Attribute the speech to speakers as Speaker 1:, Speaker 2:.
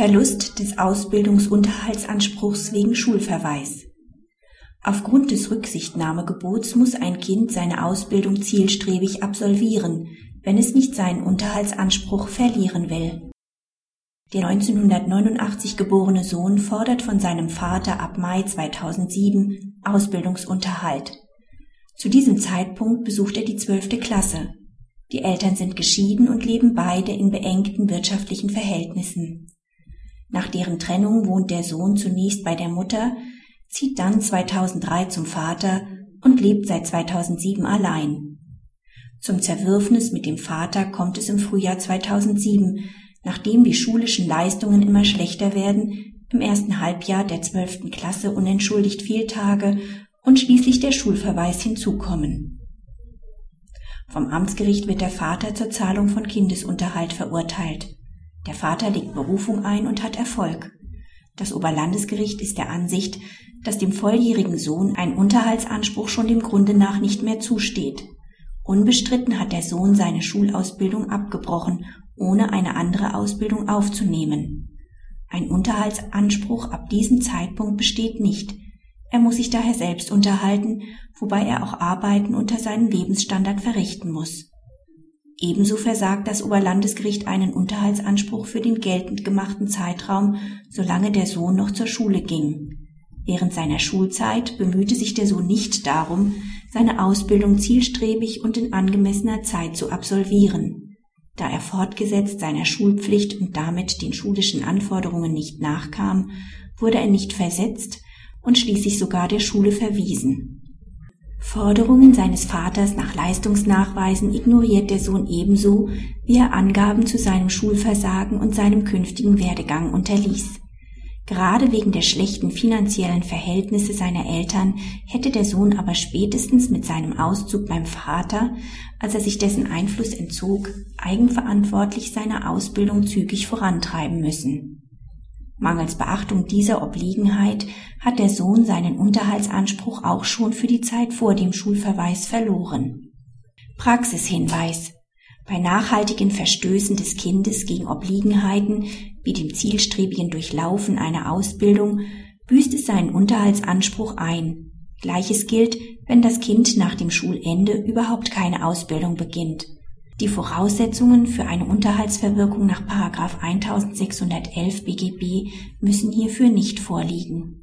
Speaker 1: Verlust des Ausbildungsunterhaltsanspruchs wegen Schulverweis. Aufgrund des Rücksichtnahmegebots muss ein Kind seine Ausbildung zielstrebig absolvieren, wenn es nicht seinen Unterhaltsanspruch verlieren will. Der 1989 geborene Sohn fordert von seinem Vater ab Mai 2007 Ausbildungsunterhalt. Zu diesem Zeitpunkt besucht er die zwölfte Klasse. Die Eltern sind geschieden und leben beide in beengten wirtschaftlichen Verhältnissen. Nach deren Trennung wohnt der Sohn zunächst bei der Mutter, zieht dann 2003 zum Vater und lebt seit 2007 allein. Zum Zerwürfnis mit dem Vater kommt es im Frühjahr 2007, nachdem die schulischen Leistungen immer schlechter werden, im ersten Halbjahr der zwölften Klasse unentschuldigt Fehltage und schließlich der Schulverweis hinzukommen. Vom Amtsgericht wird der Vater zur Zahlung von Kindesunterhalt verurteilt. Der Vater legt Berufung ein und hat Erfolg. Das Oberlandesgericht ist der Ansicht, dass dem volljährigen Sohn ein Unterhaltsanspruch schon dem Grunde nach nicht mehr zusteht. Unbestritten hat der Sohn seine Schulausbildung abgebrochen, ohne eine andere Ausbildung aufzunehmen. Ein Unterhaltsanspruch ab diesem Zeitpunkt besteht nicht. Er muss sich daher selbst unterhalten, wobei er auch Arbeiten unter seinem Lebensstandard verrichten muss. Ebenso versagt das Oberlandesgericht einen Unterhaltsanspruch für den geltend gemachten Zeitraum, solange der Sohn noch zur Schule ging. Während seiner Schulzeit bemühte sich der Sohn nicht darum, seine Ausbildung zielstrebig und in angemessener Zeit zu absolvieren. Da er fortgesetzt seiner Schulpflicht und damit den schulischen Anforderungen nicht nachkam, wurde er nicht versetzt und schließlich sogar der Schule verwiesen. Forderungen seines Vaters nach Leistungsnachweisen ignoriert der Sohn ebenso, wie er Angaben zu seinem Schulversagen und seinem künftigen Werdegang unterließ. Gerade wegen der schlechten finanziellen Verhältnisse seiner Eltern hätte der Sohn aber spätestens mit seinem Auszug beim Vater, als er sich dessen Einfluss entzog, eigenverantwortlich seine Ausbildung zügig vorantreiben müssen. Mangels Beachtung dieser Obliegenheit hat der Sohn seinen Unterhaltsanspruch auch schon für die Zeit vor dem Schulverweis verloren. Praxishinweis. Bei nachhaltigen Verstößen des Kindes gegen Obliegenheiten wie dem zielstrebigen Durchlaufen einer Ausbildung büßt es seinen Unterhaltsanspruch ein. Gleiches gilt, wenn das Kind nach dem Schulende überhaupt keine Ausbildung beginnt. Die Voraussetzungen für eine Unterhaltsverwirkung nach 1611 BGB müssen hierfür nicht vorliegen